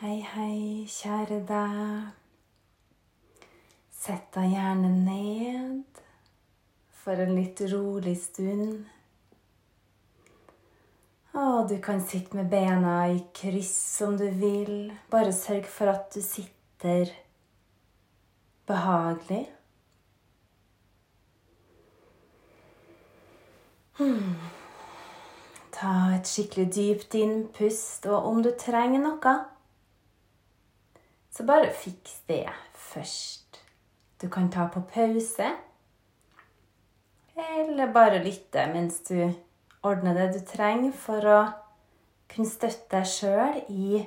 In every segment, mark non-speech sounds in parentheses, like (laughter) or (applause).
Hei, hei, kjære deg. Sett deg gjerne ned for en litt rolig stund. Og du kan sitte med bena i kryss om du vil. Bare sørg for at du sitter behagelig. Hmm. Ta et skikkelig dypt innpust, og om du trenger noe så bare fiks det først. Du kan ta på pause. Eller bare lytte mens du ordner det du trenger for å kunne støtte deg sjøl i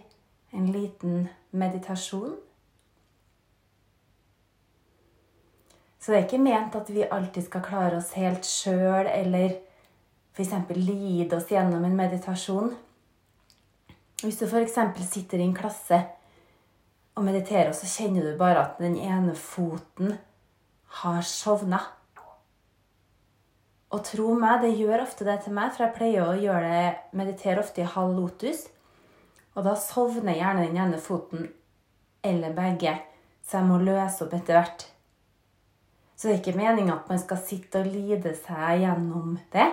en liten meditasjon. Så det er ikke ment at vi alltid skal klare oss helt sjøl, eller f.eks. lide oss gjennom en meditasjon. Hvis du f.eks. sitter i en klasse og mediterer, så kjenner du bare at den ene foten har sovna. Og tro meg, det gjør ofte det til meg, for jeg pleier å gjøre det, meditere ofte i halv lotus. Og da sovner gjerne den ene foten eller begge, så jeg må løse opp etter hvert. Så det er ikke meninga at man skal sitte og lide seg gjennom det.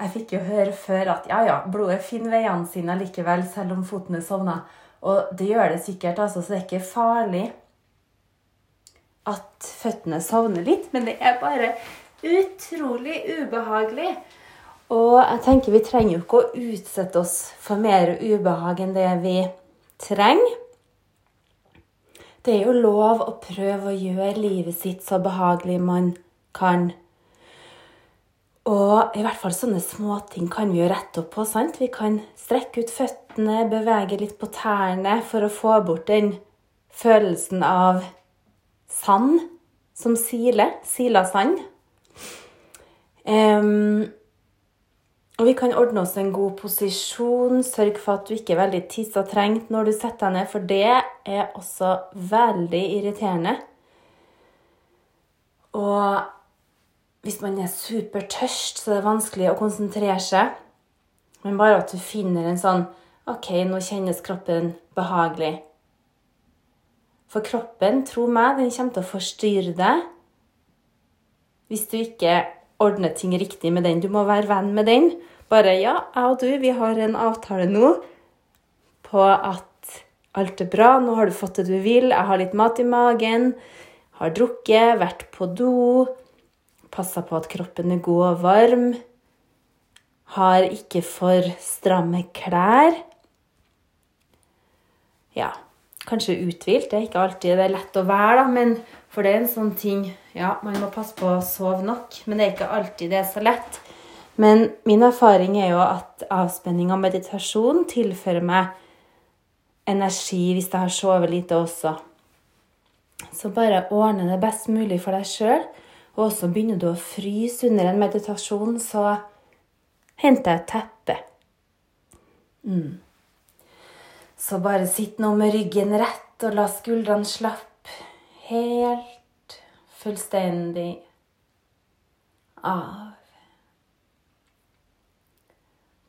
Jeg fikk jo høre før at ja, ja, blodet finner veiene sine likevel, selv om foten er sovna. Og det gjør det sikkert, altså, så det er ikke farlig at føttene sovner litt, men det er bare utrolig ubehagelig. Og jeg tenker vi trenger jo ikke å utsette oss for mer ubehag enn det vi trenger. Det er jo lov å prøve å gjøre livet sitt så behagelig man kan. Og i hvert fall sånne småting kan vi jo rette opp på. sant? Vi kan strekke ut føttene, bevege litt på tærne for å få bort den følelsen av sand som siler. Sila sand. Um, og vi kan ordne oss en god posisjon. Sørg for at du ikke er veldig tissa trengt når du setter deg ned, for det er også veldig irriterende. Og hvis man er supertørst, så er det vanskelig å konsentrere seg. Men bare at du finner en sånn OK, nå kjennes kroppen behagelig. For kroppen, tro meg, den kommer til å forstyrre deg hvis du ikke ordner ting riktig med den. Du må være venn med den. Bare ja, jeg og du, vi har en avtale nå på at alt er bra, nå har du fått det du vil, jeg har litt mat i magen, har drukket, vært på do passa på at kroppen er god og varm. Har ikke for stramme klær. Ja, kanskje uthvilt. Det er ikke alltid det er lett å være, da, men for det er en sånn ting Ja, man må passe på å sove nok, men det er ikke alltid det er så lett. Men min erfaring er jo at avspenning og meditasjon tilfører meg energi hvis jeg har sovet lite også. Så bare ordne det best mulig for deg sjøl. Og så begynner du å fryse under en meditasjon, så henter jeg et teppe. Mm. Så bare sitt nå med ryggen rett og la skuldrene slappe helt fullstendig av.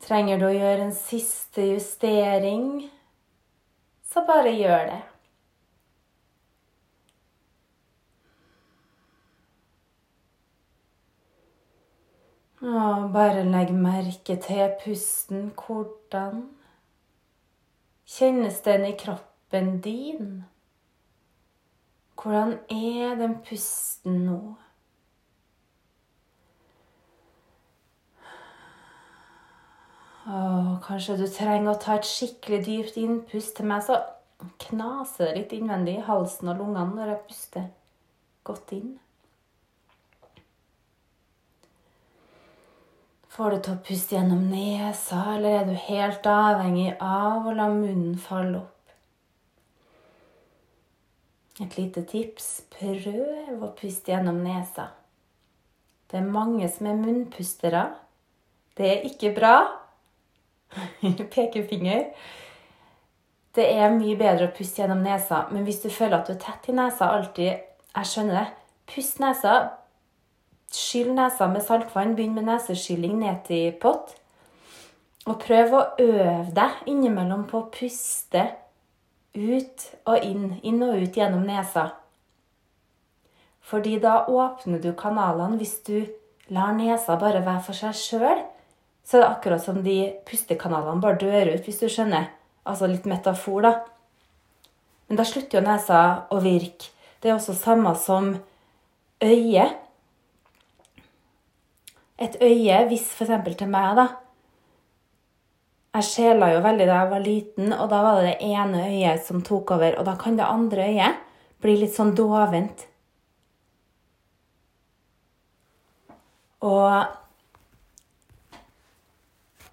Trenger du å gjøre en siste justering, så bare gjør det. Og bare legg merke til pusten. Hvordan kjennes den i kroppen din? Hvordan er den pusten nå? Åh, kanskje du trenger å ta et skikkelig dypt innpust. Til meg så knaser det litt innvendig i halsen og lungene når jeg puster godt inn. Får du til å puste gjennom nesa, eller er du helt avhengig av å la munnen falle opp? Et lite tips prøv å puste gjennom nesa. Det er mange som er munnpustere. Det er ikke bra. (laughs) Pekefinger. Det er mye bedre å puste gjennom nesa, men hvis du føler at du er tett i nesa alltid Jeg skjønner det. Pust nesa, Skyll nesa med saltvann. Begynn med neseskylling ned til pott. Og prøv å øve deg innimellom på å puste ut og inn, inn og ut gjennom nesa. Fordi da åpner du kanalene hvis du lar nesa bare være for seg sjøl. Så er det akkurat som de pustekanalene bare dør ut, hvis du skjønner. Altså litt metafor, da. Men da slutter jo nesa å virke. Det er også samme som øyet. Et øye, hvis f.eks. til meg, da Jeg sjela jo veldig da jeg var liten, og da var det det ene øyet som tok over. Og da kan det andre øyet bli litt sånn dovent. Og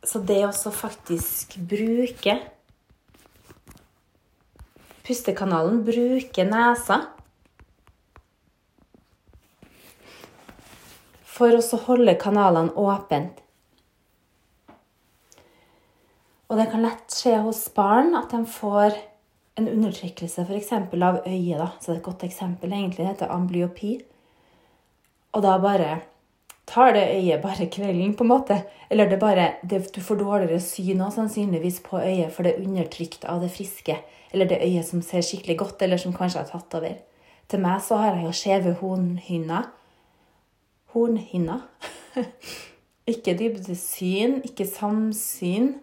Så det å faktisk bruke Pustekanalen bruker nesa for å holde kanalene åpent. Og det kan lett skje hos barn at de får en undertrykkelse f.eks. av øyet. Da. Så det er et godt eksempel egentlig. Det heter amblyopi. Og da bare tar det øyet bare kvelden, på en måte. Eller det bare, det, du får dårligere syn også, sannsynligvis på øyet, for det er undertrykt av det friske. Eller det øyet som ser skikkelig godt, eller som kanskje har tatt over. Til meg så har jeg jo skjeve hornhinner hornhinna. (laughs) ikke dybdesyn, ikke samsyn.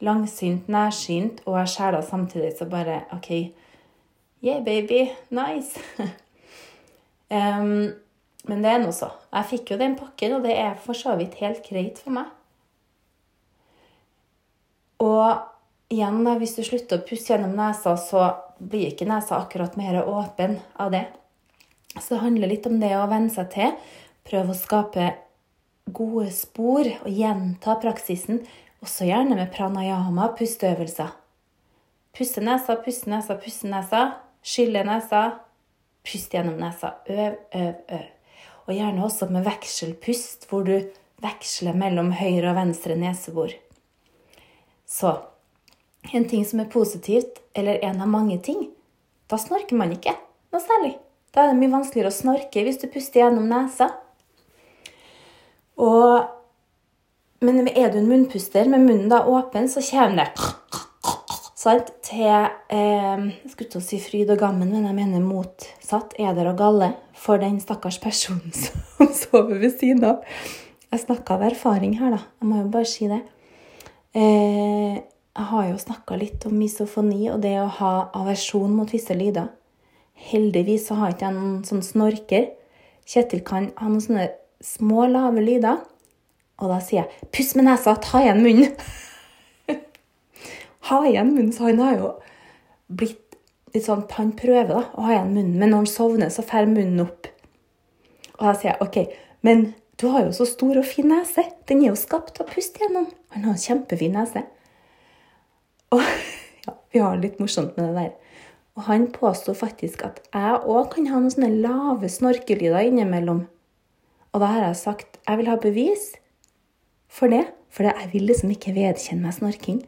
Langsynt, nærsynt, og jeg skjæla samtidig, så bare OK. Yeah, baby. Nice. (laughs) um, men det er nå så. Jeg fikk jo den pakken, og det er for så vidt helt greit for meg. Og igjen, da, hvis du slutter å pusse gjennom nesa, så blir ikke nesa akkurat mer åpen av det. Så det handler litt om det å venne seg til Prøv å skape gode spor og gjenta praksisen, også gjerne med pranayama, pusteøvelser. Puste nesa, puste nesa, puste nesa. Skylle nesa. Pust gjennom nesa. Øv, øv, øv. Og gjerne også med vekselpust, hvor du veksler mellom høyre og venstre nesebor. Så en ting som er positivt, eller en av mange ting, da snorker man ikke noe særlig. Da er det mye vanskeligere å snorke hvis du puster gjennom nesa. Og, men er du en munnpuster med munnen da åpen, så kommer det sant, til eh, Jeg skulle til å si fryd og gammen, men jeg mener motsatt. Eder og galle for den stakkars personen (laughs) som sover ved siden av. Jeg snakka av erfaring her, da. Jeg må jo bare si det. Eh, jeg har jo snakka litt om misofoni og det å ha aversjon mot visse lyder. Heldigvis så har jeg ikke noen sånn snorker. Kjetil kan ha noen sånne små, lave lyder. Og da sier jeg 'puss med nesa, ta igjen munnen'. (laughs) ha igjen munnen. Så han har jo blitt litt sånn Han prøver da, å ha igjen munnen, men når han sovner, så fer munnen opp. Og da sier jeg 'OK, men du har jo så stor og fin nese. Den er jo skapt til å puste gjennom'. Han har en kjempefin nese. (laughs) Og ja, vi har litt morsomt med det der. Og han påsto faktisk at jeg òg kan ha noen sånne lave snorkelyder innimellom. Og da har jeg sagt jeg vil ha bevis for det. For jeg vil liksom ikke vedkjenne meg snorking.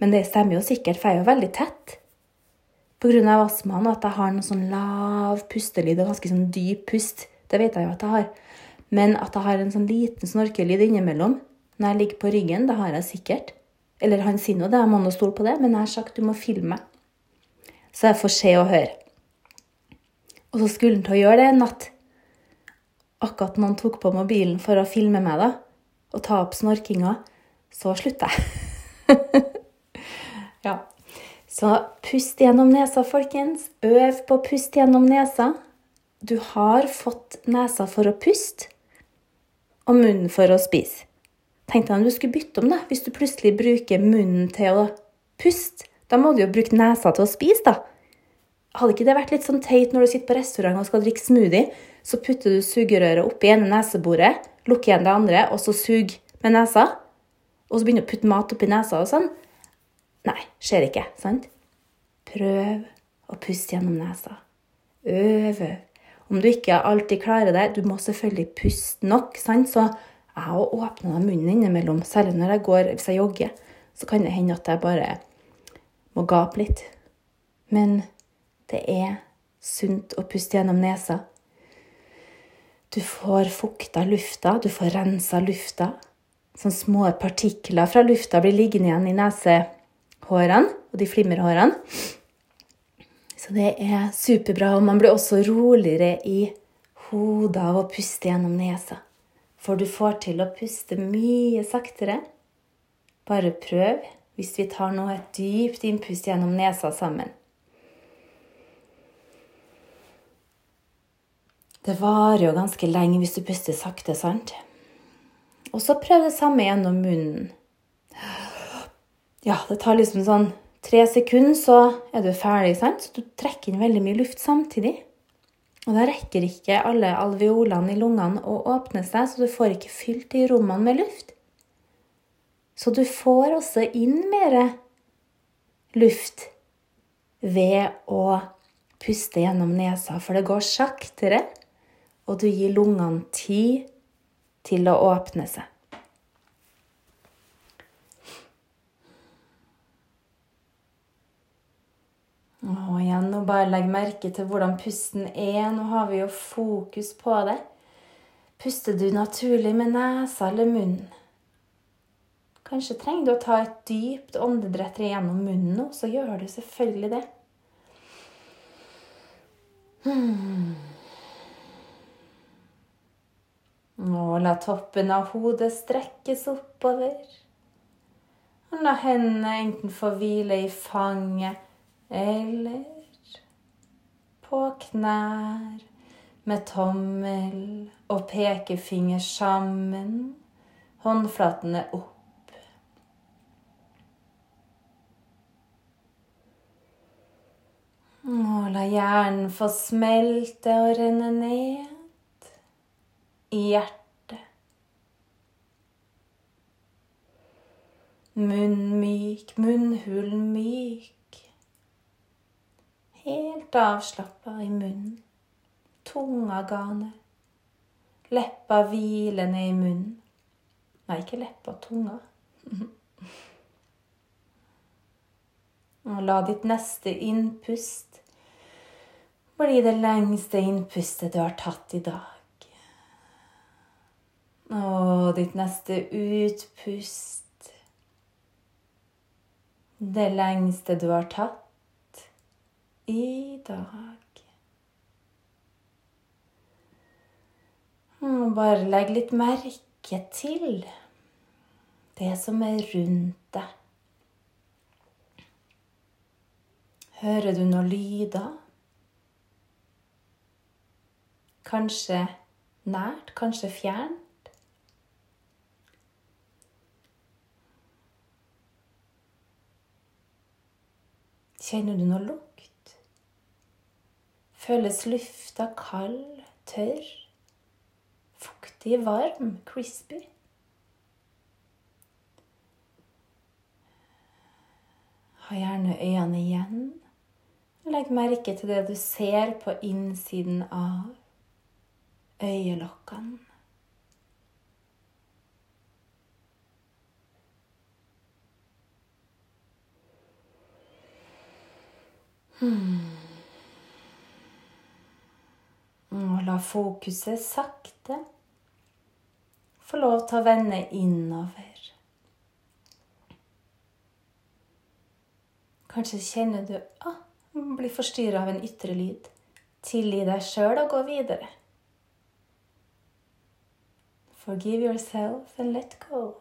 Men det stemmer jo sikkert, for jeg er jo veldig tett. Pga. astmaen og at jeg har noe sånn lav pustelyd og ganske sånn dyp pust. Det vet jeg jo at jeg har. Men at jeg har en sånn liten snorkelyd innimellom når jeg ligger på ryggen, det har jeg sikkert. Eller han sier nå det, jeg må nå stole på det, men jeg har sagt du må filme. Så jeg får se og høre. Og så skulle han til å gjøre det en natt akkurat noen tok på mobilen for å filme meg da, og ta opp snorkinga, så slutter jeg. (laughs) ja. Så pust gjennom nesa, folkens. Øv på å puste gjennom nesa. Du har fått nesa for å puste og munnen for å spise. Tenk deg om du skulle bytte om, da. Hvis du plutselig bruker munnen til å puste. Da må du jo bruke nesa til å spise, da. Hadde ikke det vært litt sånn teit når du sitter på restaurant og skal drikke smoothie, så putter du sugerøret oppi ene neseboret, lukker igjen det andre, og så suger med nesa? Og så begynner du å putte mat oppi nesa og sånn? Nei, skjer ikke, sant? Prøv å puste gjennom nesa. Øv. Om du ikke alltid klarer det, du må selvfølgelig puste nok, sant? Så jeg har åpna munnen innimellom, særlig når jeg går, hvis jeg jogger, så kan det hende at jeg bare må gape litt. Men det er sunt å puste gjennom nesa. Du får fukta lufta, du får rensa lufta. Sånne små partikler fra lufta blir liggende igjen i nesehårene og de flimmerhårene. Så det er superbra. Og man blir også roligere i hodet av å puste gjennom nesa. For du får til å puste mye saktere. Bare prøv hvis vi tar nå et dypt innpust gjennom nesa sammen. Det varer jo ganske lenge hvis du puster sakte, sant? Og så prøv det samme gjennom munnen. Ja, det tar liksom sånn tre sekunder, så er du ferdig, sant? Så du trekker inn veldig mye luft samtidig. Og da rekker ikke alle alveolene i lungene å åpne seg, så du får ikke fylt de rommene med luft. Så du får også inn mer luft ved å puste gjennom nesa, for det går saktere, og du gir lungene tid til å åpne seg. Og igjen, nå bare legg merke til hvordan pusten er. Nå har vi jo fokus på det. Puster du naturlig med nesa eller munnen? Kanskje trenger du å ta et dypt åndedrett gjennom munnen nå, så gjør du selvfølgelig det. Hmm. Og la toppen av hodet strekkes oppover. Og la hendene enten få hvile i fanget eller på knær med tommel og pekefinger sammen, håndflatene opp. Og la hjernen få smelte og renne ned i hjertet. Munn myk, munnhull myk. Helt avslappa i munnen. Tunga gane. Leppa hvilende i munnen. Nei, ikke leppa, tunga. Og la ditt neste innpust bli det lengste innpustet du har tatt i dag. Og ditt neste utpust det lengste du har tatt i dag. Og bare legg litt merke til det som er rundt deg. Hører du noen lyder? Kanskje nært, kanskje fjernt. Kjenner du noe lukt? Føles lufta kald, tørr, fuktig, varm, crispy? Ha gjerne øynene igjen. Legg merke til det du ser på innsiden av øyelokkene. Hmm. Og la fokuset sakte få lov til å vende innover. Kanskje kjenner du ah, blir forstyrra av en ytre lyd. Tilgi deg sjøl og gå videre. Forgive yourself and let go.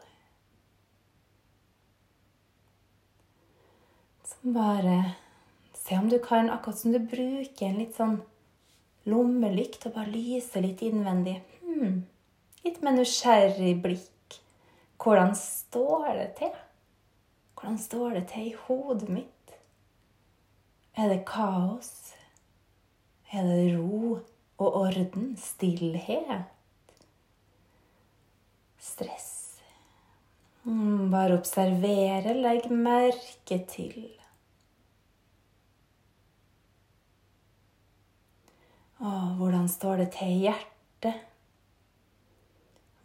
Som bare se om du kan, akkurat som du bruker en litt sånn lommelykt og bare lyse litt innvendig. Hmm. Litt med nysgjerrig blikk. Hvordan står det til? Hvordan står det til i hodet mitt? Er det kaos? Er det ro og orden? Stillhet? stress. Mm, bare observere, legg merke til. Å, hvordan står det til i hjertet?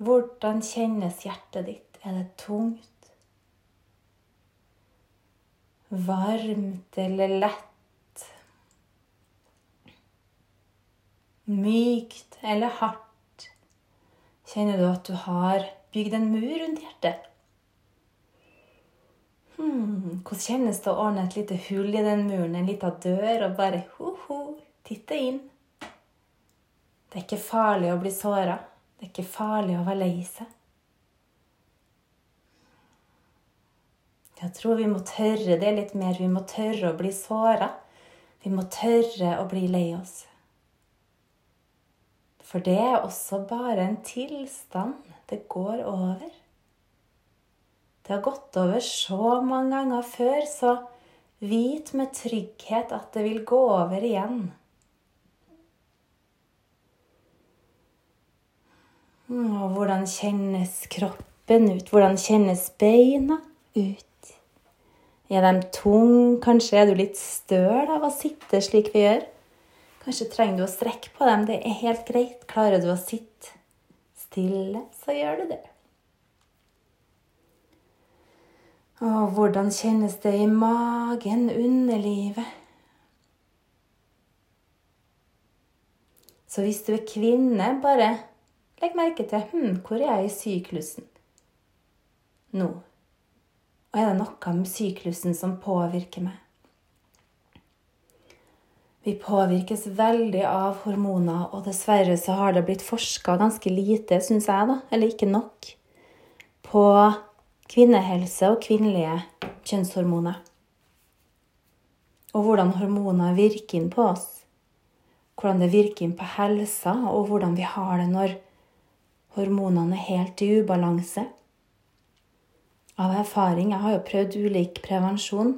Hvordan kjennes hjertet ditt? Er det tungt? Varmt eller lett? Mykt eller hardt? Kjenner du at du har bygd en mur rundt hjertet? hmm, Hvordan kjennes det å ordne et lite hull i den muren, en liten dør, og bare ho-ho, titte inn? Det er ikke farlig å bli såra. Det er ikke farlig å være lei seg. Jeg tror vi må tørre det litt mer. Vi må tørre å bli såra. Vi må tørre å bli lei oss. For det er også bare en tilstand. Det går over. Det har gått over så mange ganger før, så vit med trygghet at det vil gå over igjen. Og hvordan kjennes kroppen ut? Hvordan kjennes beina ut? Er de tunge? Kanskje er du litt støl av å sitte slik vi gjør? Kanskje trenger du å strekke på dem. Det er helt greit. Klarer du å sitte stille, så gjør du det. Og hvordan kjennes det i magen, underlivet? Så hvis du er kvinne, bare legg merke til hm, hvor er jeg i syklusen nå? Og er det noe med syklusen som påvirker meg? Vi påvirkes veldig av hormoner, og dessverre så har det blitt forska ganske lite, syns jeg, da, eller ikke nok, på kvinnehelse og kvinnelige kjønnshormoner. Og hvordan hormoner virker inn på oss. Hvordan det virker inn på helsa, og hvordan vi har det når hormonene er helt i ubalanse av erfaring. Jeg har jo prøvd ulik prevensjon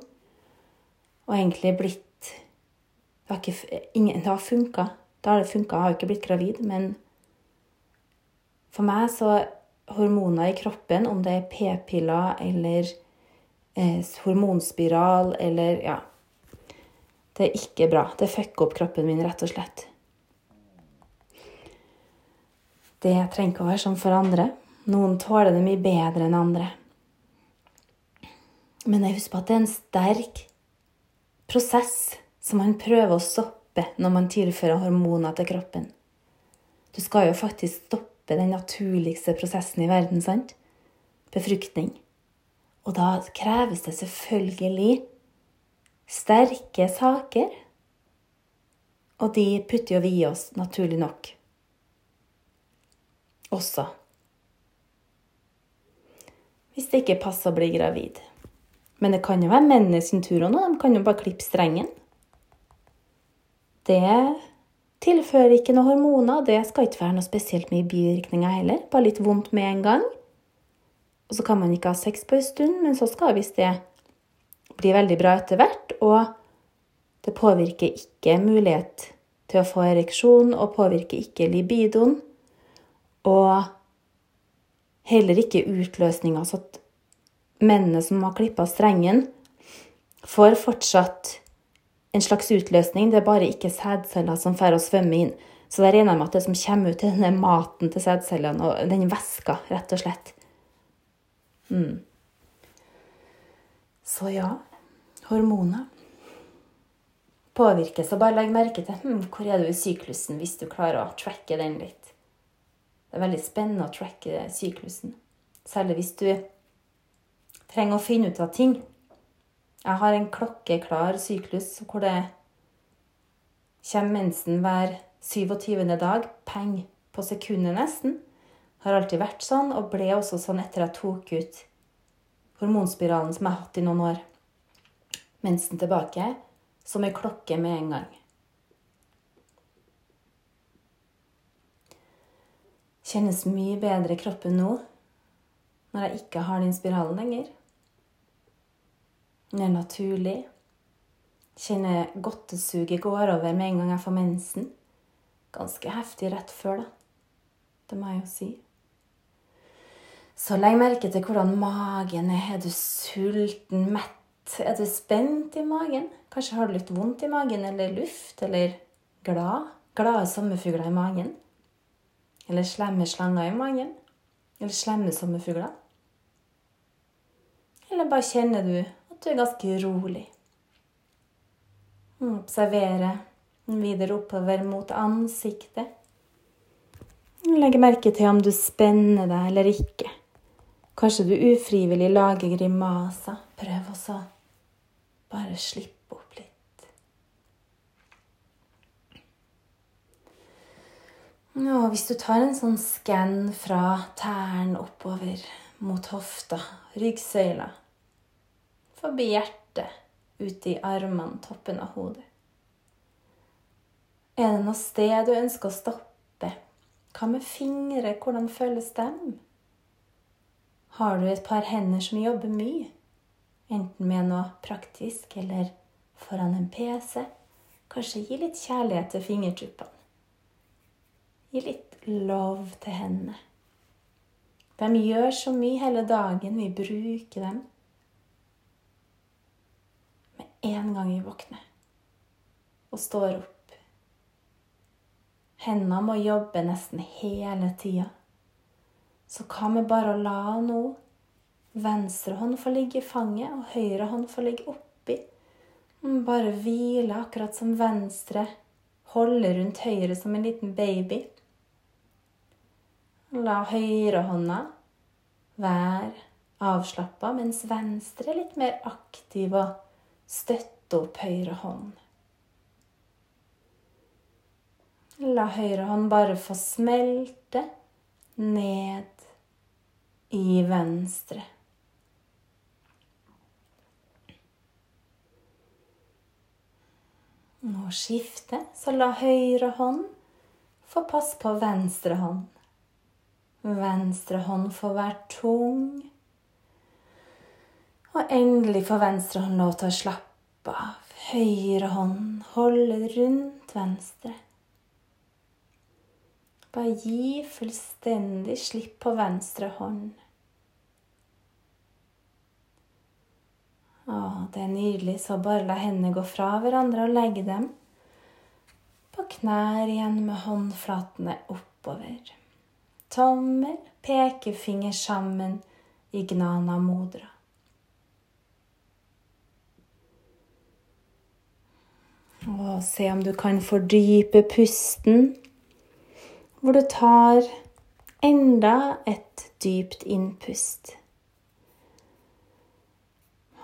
og egentlig blitt Det har, ikke, ingen, det har funka. Da har det funka. Jeg har ikke blitt gravid, men for meg så hormoner i kroppen, om det er p-piller eller eh, hormonspiral eller Ja. Det er ikke bra. Det fucker opp kroppen min, rett og slett. Det trenger ikke å være sånn for andre. Noen tåler det mye bedre enn andre. Men jeg husker på at det er en sterk prosess som man prøver å stoppe når man tilfører hormoner til kroppen. Du skal jo faktisk stoppe den naturligste prosessen i verden, sant? Befruktning. Og da kreves det selvfølgelig sterke saker. Og de putter jo vi i oss, naturlig nok. Også. Hvis det ikke passer å bli gravid. Men det kan jo være mennenes tur òg nå. De kan jo bare klippe strengen. Det tilfører ikke noe hormoner. Det skal ikke være noe spesielt mye bivirkninger heller. Bare litt vondt med en gang. Og så kan man ikke ha sex på en stund, men så skal visst det bli veldig bra etter hvert. Og det påvirker ikke mulighet til å få ereksjon, og påvirker ikke libidoen. Og heller ikke utløsninga, så at mennene som har klippa strengen, får fortsatt en slags utløsning. Det er bare ikke sædceller som får å svømme inn. Så det regner jeg med at det som kommer ut, er denne maten til sædcellene og den væska, rett og slett. Mm. Så ja, hormoner påvirkes. Og bare legg merke til hm, hvor er du i syklusen, hvis du klarer å tracke den litt. Det er veldig spennende å tracke syklusen. Særlig hvis du trenger å finne ut av ting. Jeg har en klokkeklar syklus hvor det kommer mensen hver 27. dag. Peng på sekundet, nesten. Har alltid vært sånn, og ble også sånn etter jeg tok ut hormonspiralen som jeg har hatt i noen år. Mensen tilbake som ei klokke med en gang. Kjennes mye bedre i kroppen nå når jeg ikke har den spiralen lenger. Den er naturlig. Kjenner godtesuget går over med en gang jeg får mensen. Ganske heftig rett før, da. Det må jeg jo si. Så legg merke til hvordan magen er. Er du sulten, mett? Er du spent i magen? Kanskje har du litt vondt i magen eller luft, eller glad? Glade sommerfugler i magen? Eller slemme slanger i magen? Eller slemme sommerfugler? Eller bare kjenner du at du er ganske rolig. Observere videre oppover mot ansiktet. Legg merke til om du spenner deg eller ikke. Kanskje du ufrivillig lager grimaser. prøv også bare slippe opp litt. Og hvis du tar en sånn skann fra tærne oppover mot hofta, ryggsøyla, forbi hjertet, ut i armene, toppen av hodet Er det noe sted du ønsker å stoppe? Hva med fingre? Hvordan føles dem? Har du et par hender som jobber mye? Enten med noe praktisk eller foran en PC. Kanskje gi litt kjærlighet til fingertuppene. Gi litt lov til hendene. De gjør så mye hele dagen. Vi bruker dem. Med en gang vi våkner og står opp. Hendene må jobbe nesten hele tida. Så hva med bare å la nå venstre hånd få ligge i fanget og høyre hånd få ligge oppi? Bare hvile akkurat som venstre holder rundt høyre som en liten baby. La høyrehånda være avslappa, mens venstre er litt mer aktiv og støtter opp høyre hånd. La høyre hånd bare få smelte ned i venstre. Nå skifte, så la høyre hånd få passe på venstre hånd. Venstre hånd får være tung. Og endelig får venstre hånd lov til å slappe av. Høyre hånd holder rundt venstre. Bare gi fullstendig slipp på venstre hånd. Å, det er nydelig. Så bare la hendene gå fra hverandre og legge dem på knær igjen med håndflatene oppover tommel, pekefinger sammen i gnana modra. Og se om du kan fordype pusten, hvor du tar enda et dypt innpust.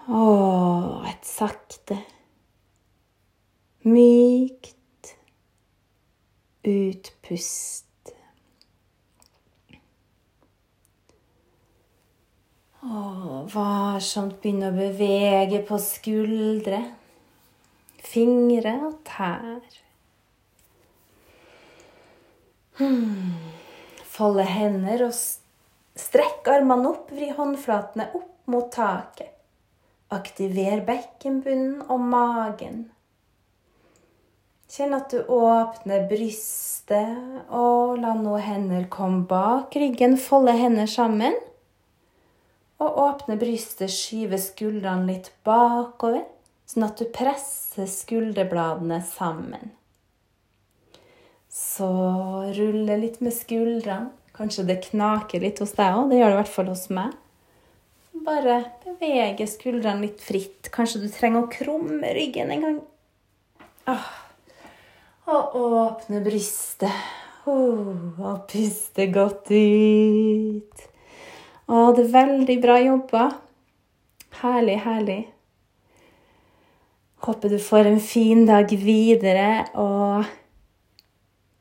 Og et sakte, mykt utpust. Og varsomt begynne å bevege på skuldre, fingre og tær. Folde hender og strekk armene opp, vri håndflatene opp mot taket. Aktiver bekkenbunnen og magen. Kjenn at du åpner brystet, og la nå hender komme bak ryggen. Folde hender sammen. Og åpne brystet, skyve skuldrene litt bakover, sånn at du presser skulderbladene sammen. Så rulle litt med skuldrene. Kanskje det knaker litt hos deg òg. Det gjør det i hvert fall hos meg. Bare bevege skuldrene litt fritt. Kanskje du trenger å krumme ryggen en gang. Åh. Og åpne brystet. Oh, og puste godt ut. Å, det er veldig bra jobba. Herlig, herlig. Håper du får en fin dag videre, og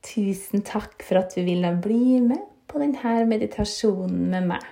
tusen takk for at du ville bli med på denne meditasjonen med meg.